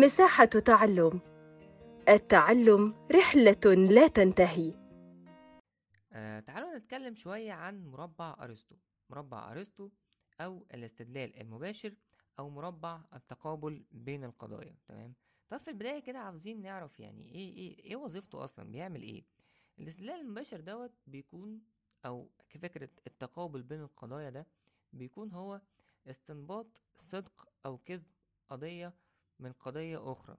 مساحة تعلم. التعلم رحلة لا تنتهي. آه تعالوا نتكلم شوية عن مربع أرسطو. مربع أرسطو أو الاستدلال المباشر أو مربع التقابل بين القضايا. تمام؟ طب في البداية كده عاوزين نعرف يعني إيه إيه إيه وظيفته أصلا؟ بيعمل إيه؟ الاستدلال المباشر دوت بيكون أو فكرة التقابل بين القضايا ده بيكون هو استنباط صدق أو كذب قضية من قضية أخرى.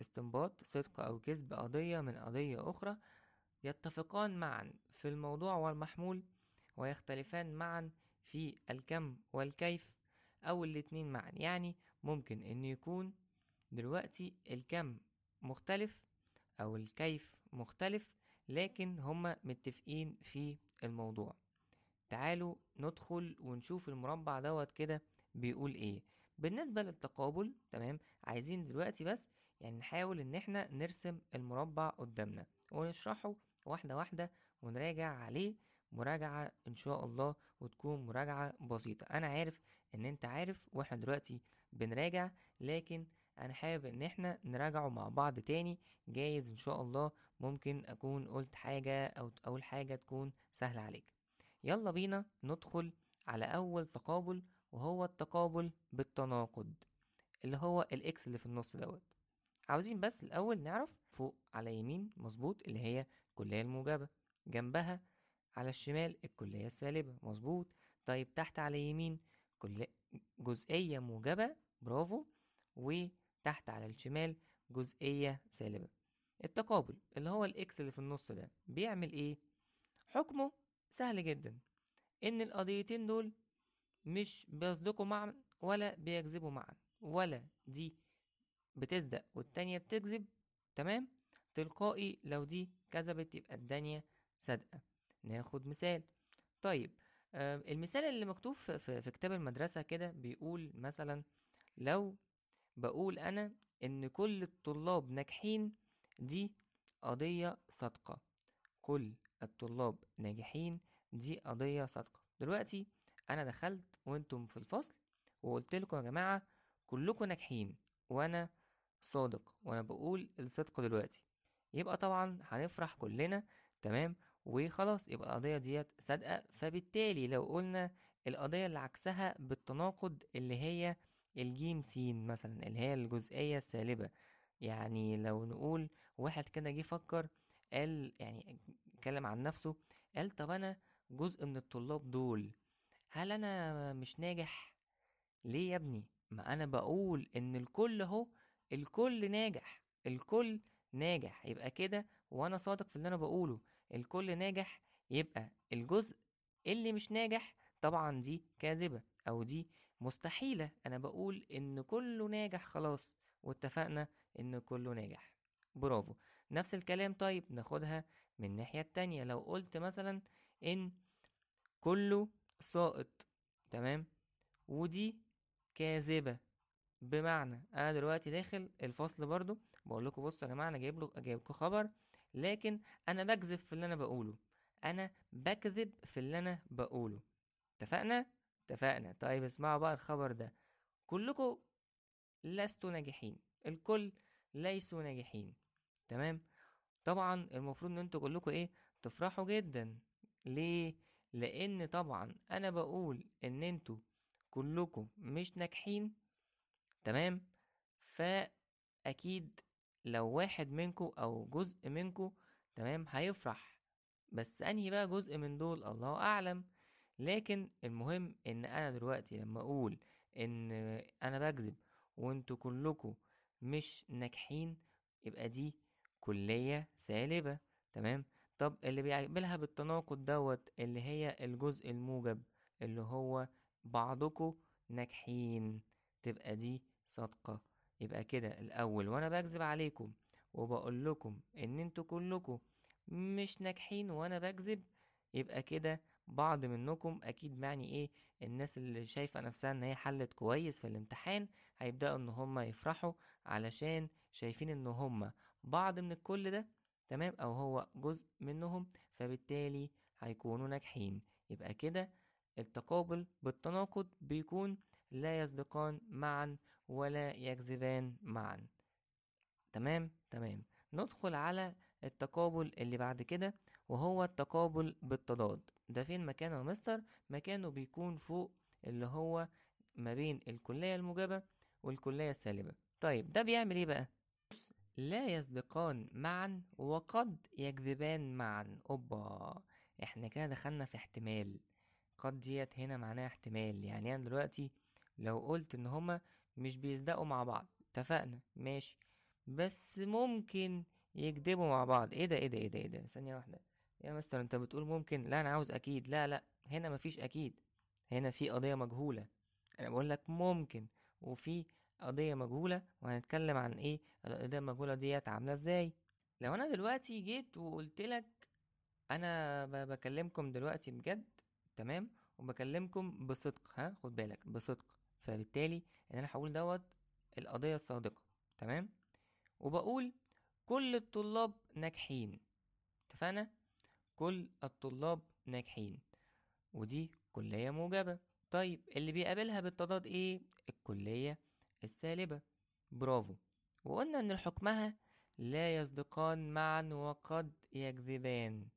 استنباط صدق أو كذب قضية من قضية أخرى يتفقان معا في الموضوع والمحمول ويختلفان معا في الكم والكيف أو الاتنين معا. يعني ممكن إن يكون دلوقتي الكم مختلف أو الكيف مختلف لكن هما متفقين في الموضوع. تعالوا ندخل ونشوف المربع دوت كده بيقول إيه. بالنسبة للتقابل تمام؟ عايزين دلوقتي بس يعني نحاول إن إحنا نرسم المربع قدامنا ونشرحه واحدة واحدة ونراجع عليه مراجعة إن شاء الله وتكون مراجعة بسيطة. أنا عارف إن أنت عارف وإحنا دلوقتي بنراجع لكن أنا حابب إن إحنا نراجعه مع بعض تاني. جايز إن شاء الله ممكن أكون قلت حاجة أو اول حاجة تكون سهلة عليك. يلا بينا ندخل على أول تقابل وهو التقابل بالتناقض اللي هو الاكس اللي في النص دوت. عاوزين بس الأول نعرف فوق على يمين مظبوط اللي هي الكلية الموجبة جنبها على الشمال الكلية السالبة مظبوط؟ طيب تحت على يمين كل جزئية موجبة برافو. وتحت على الشمال جزئية سالبة. التقابل اللي هو الاكس اللي في النص ده بيعمل إيه؟ حكمه سهل جدا. إن القضيتين دول مش بيصدقوا معا ولا بيكذبوا معا ولا دي بتصدق والتانية بتكذب تمام؟ تلقائي لو دي كذبت يبقى التانية صادقة. ناخد مثال. طيب آه المثال اللي مكتوب في, في, في كتاب المدرسة كده بيقول مثلا لو بقول أنا إن كل الطلاب ناجحين دي قضية صادقة. كل الطلاب ناجحين دي قضية صادقة. دلوقتي أنا دخلت وأنتم في الفصل وقلت لكم يا جماعة كلكم ناجحين وأنا صادق وأنا بقول الصدق دلوقتي. يبقى طبعا هنفرح كلنا تمام؟ وخلاص يبقى القضية ديت صادقة. فبالتالي لو قلنا القضية اللي عكسها بالتناقض اللي هي الجيم سين مثلا اللي هي الجزئية السالبة. يعني لو نقول واحد كده جه فكر قال يعني اتكلم عن نفسه قال طب أنا جزء من الطلاب دول هل أنا مش ناجح؟ ليه يا ابني؟ ما أنا بقول إن الكل أهو الكل ناجح الكل ناجح يبقى كده وأنا صادق في اللي أنا بقوله. الكل ناجح يبقى الجزء اللي مش ناجح طبعا دي كاذبة أو دي مستحيلة. أنا بقول إن كله ناجح خلاص واتفقنا إن كله ناجح. برافو. نفس الكلام طيب ناخدها من الناحية التانية. لو قلت مثلا إن كله ساقط تمام؟ ودي كاذبة. بمعنى أنا دلوقتي داخل الفصل برضو بقول لكم بصوا يا جماعة أنا جايب له جايب لكم خبر لكن أنا بكذب في اللي أنا بقوله. أنا بكذب في اللي أنا بقوله. اتفقنا؟ اتفقنا. طيب اسمعوا بقى الخبر ده. كلكم لستوا ناجحين. الكل ليسوا ناجحين. تمام؟ طبعا المفروض إن أنتوا كلكم إيه؟ تفرحوا جدا. ليه؟ لأن طبعا أنا بقول إن أنتوا كلكم مش ناجحين تمام؟ فأكيد لو واحد منكم أو جزء منكم تمام؟ هيفرح. بس أنهي بقى جزء من دول؟ الله أعلم. لكن المهم إن أنا دلوقتي لما أقول إن أنا بكذب وأنتوا كلكم مش ناجحين يبقى دي كلية سالبة تمام؟ طب اللي بيقابلها بالتناقض دوت اللي هي الجزء الموجب اللي هو بعضكم ناجحين تبقى دي صادقة. يبقى كده الأول وأنا بكذب عليكم وبقول لكم إن أنتوا كلكم مش ناجحين وأنا بكذب يبقى كده بعض منكم أكيد معني إيه؟ الناس اللي شايفة نفسها إن هي حلت كويس في الامتحان هيبدأوا إن هما يفرحوا علشان شايفين إن هما بعض من الكل ده تمام أو هو جزء منهم فبالتالي هيكونوا ناجحين. يبقى كده التقابل بالتناقض بيكون لا يصدقان معا ولا يكذبان معا. تمام؟ تمام. ندخل على التقابل اللي بعد كده وهو التقابل بالتضاد. ده فين؟ مكانه يا مستر. مكانه بيكون فوق اللي هو ما بين الكلية الموجبة والكلية السالبة. طيب ده بيعمل إيه بقى؟ لا يصدقان معا وقد يكذبان معا. أوبا إحنا كده دخلنا في احتمال. قد ديت هنا معناها احتمال. يعني أنا دلوقتي لو قلت إن هما مش بيصدقوا مع بعض اتفقنا؟ ماشي. بس ممكن يكذبوا مع بعض. إيه ده إيه ده إيه ده إيه ده؟ ثانية واحدة. يا مستر أنت بتقول ممكن. لا أنا عاوز أكيد. لا لا هنا مفيش أكيد. هنا في قضية مجهولة. أنا بقول لك ممكن. وفي قضية مجهولة وهنتكلم عن إيه القضية المجهولة ديت عاملة إزاي. لو أنا دلوقتي جيت وقلت لك أنا بكلمكم دلوقتي بجد تمام؟ وبكلمكم بصدق ها؟ خد بالك بصدق. فبالتالي إن أنا هقول دوت القضية الصادقة تمام؟ وبقول كل الطلاب ناجحين. اتفقنا؟ كل الطلاب ناجحين. ودي كلية موجبة. طيب اللي بيقابلها بالتضاد إيه؟ الكلية السالبة. برافو. وقلنا إن حكمها لا يصدقان معا وقد يكذبان.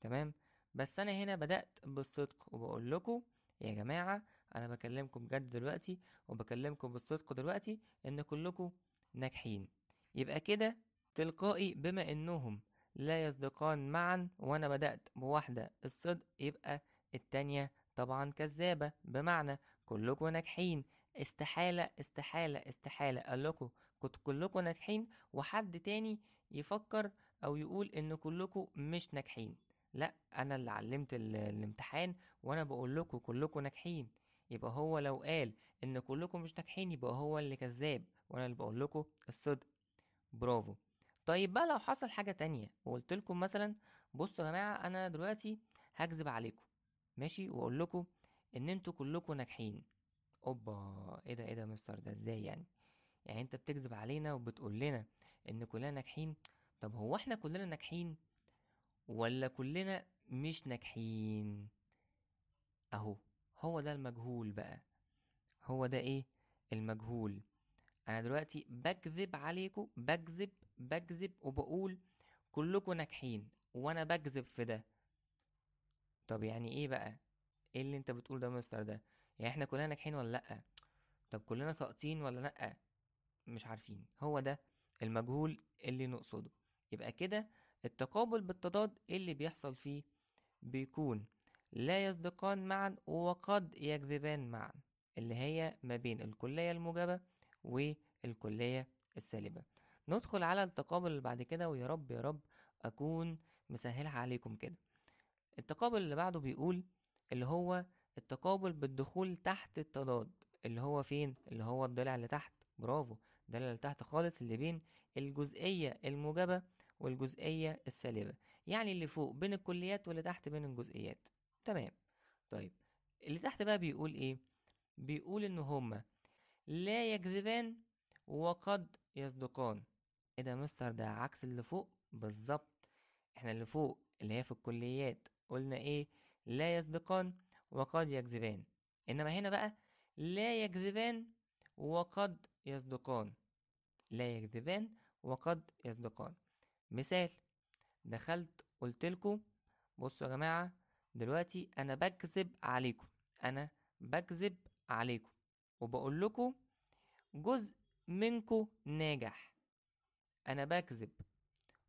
تمام؟ بس أنا هنا بدأت بالصدق وبقول لكم يا جماعة أنا بكلمكم بجد دلوقتي وبكلمكم بالصدق دلوقتي إن كلكم ناجحين. يبقى كده تلقائي بما إنهم لا يصدقان معا وأنا بدأت بواحدة الصدق يبقى التانية طبعا كذابة. بمعنى كلكم ناجحين. استحالة استحالة استحالة. قال لكم كنت كلكم ناجحين وحد تاني يفكر أو يقول إن كلكم مش ناجحين. لأ أنا اللي علمت ال- الامتحان وأنا بقول لكم كلكم ناجحين. يبقى هو لو قال إن كلكم مش ناجحين يبقى هو اللي كذاب وأنا اللي بقول لكم الصدق. برافو. طيب بقى لو حصل حاجة تانية وقلت لكم مثلا بصوا يا جماعة أنا دلوقتي هكذب عليكم ماشي وأقول لكم إن أنتوا كلكم ناجحين. اوبا إيه ده إيه ده مستر ده إزاي يعني؟ يعني انت بتكذب علينا وبتقول لنا ان كلنا ناجحين. طب هو إحنا كلنا ناجحين ولا كلنا مش ناجحين؟ اهو هو ده المجهول بقى. هو ده إيه المجهول؟ أنا دلوقتي بكذب عليكم بكذب بكذب وبقول كلكم ناجحين وأنا بكذب في ده. طب يعني إيه بقى؟ إيه اللي انت بتقول ده مستر ده؟ يعني إحنا كلنا ناجحين ولا لأ؟ طب كلنا ساقطين ولا لأ؟ مش عارفين. هو ده المجهول اللي نقصده. يبقى كده التقابل بالتضاد اللي بيحصل فيه بيكون لا يصدقان معا وقد يكذبان معا اللي هي ما بين الكلية الموجبة والكلية السالبة. ندخل على التقابل اللي بعد كده ويا رب يا رب أكون مسهلها عليكم كده. التقابل اللي بعده بيقول اللي هو التقابل بالدخول تحت التضاد اللي هو فين؟ اللي هو الضلع اللي تحت. برافو الضلع اللي تحت خالص اللي بين الجزئية الموجبة والجزئية السالبة. يعني اللي فوق بين الكليات واللي تحت بين الجزئيات. تمام. طيب اللي تحت بقى بيقول إيه؟ بيقول إن هما لا يكذبان وقد يصدقان. إيه ده مستر؟ ده عكس اللي فوق؟ بالظبط إحنا اللي فوق اللي هي في الكليات قلنا إيه؟ لا يصدقان وقد يكذبان. إنما هنا بقى لا يكذبان وقد يصدقان. لا يكذبان وقد يصدقان. مثال دخلت قلتلكوا بصوا يا جماعة دلوقتي أنا بكذب عليكم. أنا بكذب عليكم. وبقول لكم جزء منكم ناجح. أنا بكذب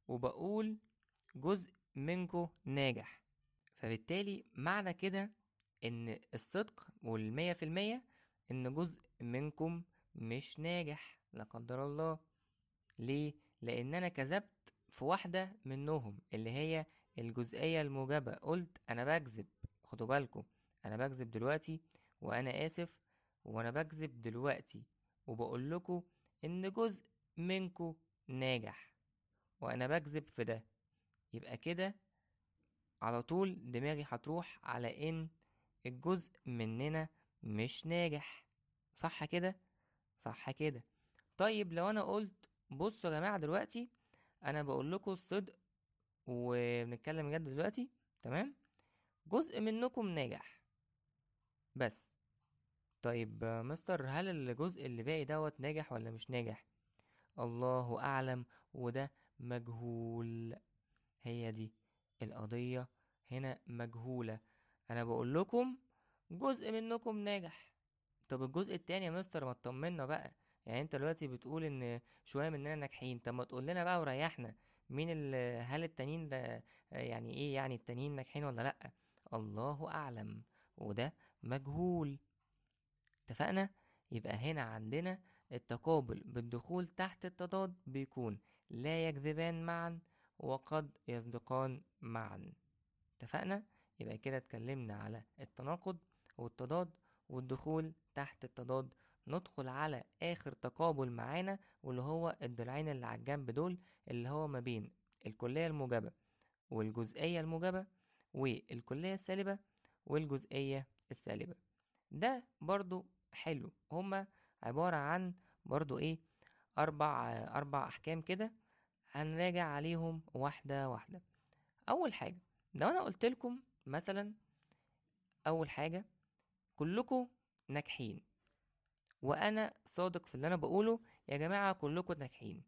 وبقول جزء منكم ناجح. فبالتالي معنى كده إن الصدق والمية في المية إن جزء منكم مش ناجح لا قدر الله. ليه؟ لأن أنا كذبت في واحدة منهم اللي هي الجزئية الموجبة. قلت أنا بكذب خدوا بالكم. أنا بكذب دلوقتي وأنا آسف وأنا بكذب دلوقتي وبقول لكم إن جزء منكم ناجح وأنا بكذب في ده. يبقى كده على طول دماغي هتروح على إن الجزء مننا مش ناجح. صح كده؟ صح كده. طيب لو أنا قلت بصوا يا جماعة دلوقتي أنا بقول لكم الصدق وبنتكلم بجد دلوقتي تمام؟ جزء منكم ناجح. بس. طيب مستر هل الجزء اللي باقي دوت ناجح ولا مش ناجح؟ الله أعلم وده مجهول. هي دي القضية هنا مجهولة. أنا بقول لكم جزء منكم ناجح. طب الجزء التاني يا مستر ما تطمنا بقى. يعني أنت دلوقتي بتقول إن شوية مننا ناجحين. طب ما تقول لنا بقى وريحنا. مين ال هل التانيين ده يعني إيه يعني التانيين ناجحين ولا لأ؟ الله أعلم. وده مجهول. اتفقنا؟ يبقى هنا عندنا التقابل بالدخول تحت التضاد بيكون لا يكذبان معا وقد يصدقان معا. اتفقنا؟ يبقى كده اتكلمنا على التناقض والتضاد والدخول تحت التضاد. ندخل على آخر تقابل معانا واللي هو الضلعين اللي على الجنب دول اللي هو ما بين الكلية الموجبة والجزئية الموجبة والكلية السالبة والجزئية السالبة. ده برضو حلو. هما عبارة عن برضو إيه أربع أربع أحكام كده هنراجع عليهم واحدة واحدة. أول حاجة لو أنا قلت لكم مثلا أول حاجة كلكم ناجحين. وأنا صادق في اللي أنا بقوله يا جماعة كلكم ناجحين.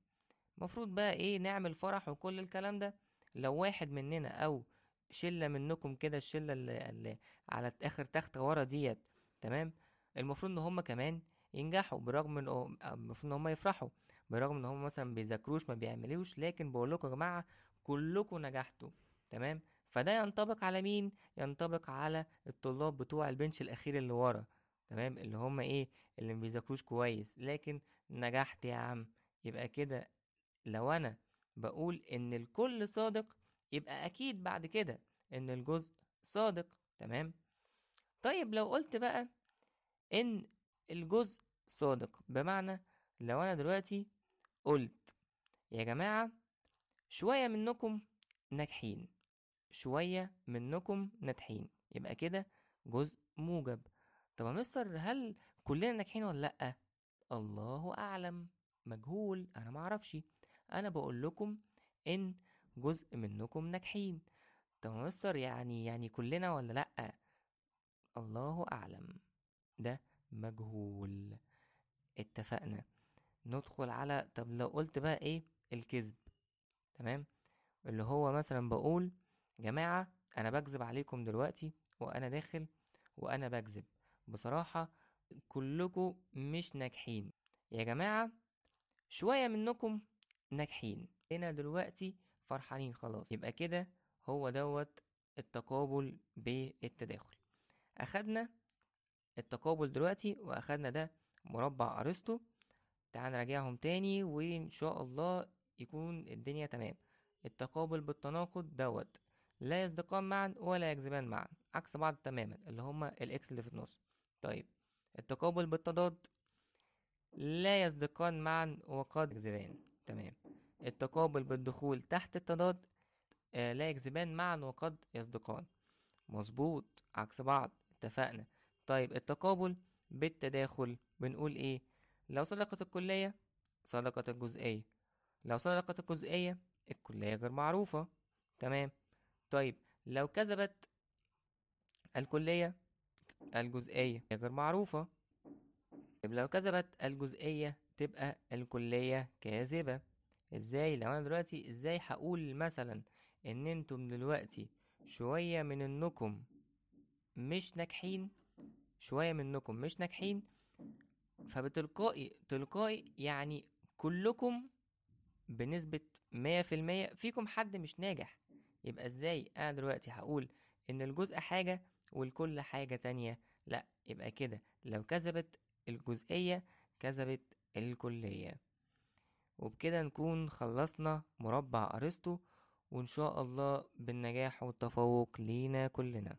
مفروض بقى إيه نعمل فرح وكل الكلام ده. لو واحد مننا أو شلة منكم كده الشلة اللي, اللي على آخر تختة ورا ديت تمام؟ المفروض إن هما كمان ينجحوا برغم من المفروض إن هما يفرحوا برغم إن هما مثلا بيذاكروش ما بيعملوش. لكن بقول لكم يا جماعة كلكم نجحتوا تمام؟ فده ينطبق على مين؟ ينطبق على الطلاب بتوع البنش الأخير اللي ورا تمام؟ اللي هما إيه؟ اللي ما بيذاكروش كويس. لكن نجحت يا عم. يبقى كده لو أنا بقول إن الكل صادق يبقى أكيد بعد كده إن الجزء صادق تمام؟ طيب لو قلت بقى إن الجزء صادق بمعنى لو أنا دلوقتي قلت يا جماعة شوية منكم ناجحين. شوية منكم ناجحين. يبقى كده جزء موجب. طب يا مستر هل كلنا ناجحين ولا لأ؟ الله أعلم. مجهول. أنا معرفش أنا بقول لكم إن جزء منكم ناجحين. طب يا مستر يعني يعني كلنا ولا لأ؟ الله أعلم. ده مجهول. اتفقنا. ندخل على طب لو قلت بقى إيه؟ الكذب. تمام؟ اللي هو مثلا بقول جماعة أنا بكذب عليكم دلوقتي وأنا داخل وأنا بكذب. بصراحة كلكم مش ناجحين. يا جماعة شوية منكم ناجحين. هنا دلوقتي فرحانين خلاص. يبقى كده هو دوت التقابل بالتداخل. أخدنا التقابل دلوقتي وأخدنا ده مربع أرسطو. تعال نراجعهم تاني وإن شاء الله يكون الدنيا تمام. التقابل بالتناقض دوت. لا يصدقان معا ولا يكذبان معا عكس بعض تماما اللي هما الاكس اللي في النص. طيب التقابل بالتضاد لا يصدقان معا وقد يكذبان تمام. التقابل بالدخول تحت التضاد آه لا يكذبان معا وقد يصدقان. مظبوط عكس بعض اتفقنا. طيب التقابل بالتداخل بنقول إيه؟ لو صدقت الكلية صدقت الجزئية. لو صدقت الجزئية الكلية غير معروفة. تمام. طيب لو كذبت الكلية الجزئية غير معروفة. طيب لو كذبت الجزئية تبقى الكلية كاذبة. إزاي؟ لو أنا دلوقتي إزاي هقول مثلا إن أنتم دلوقتي شوية من إنكم مش ناجحين؟ شوية منكم مش ناجحين فبتلقائي تلقائي يعني كلكم بنسبة مية في المية فيكم حد مش ناجح. يبقى إزاي أنا دلوقتي هقول إن الجزء حاجة والكل حاجة تانية؟ لأ يبقى كده. لو كذبت الجزئية كذبت الكلية. وبكده نكون خلصنا مربع أرسطو وإن شاء الله بالنجاح والتفوق لينا كلنا.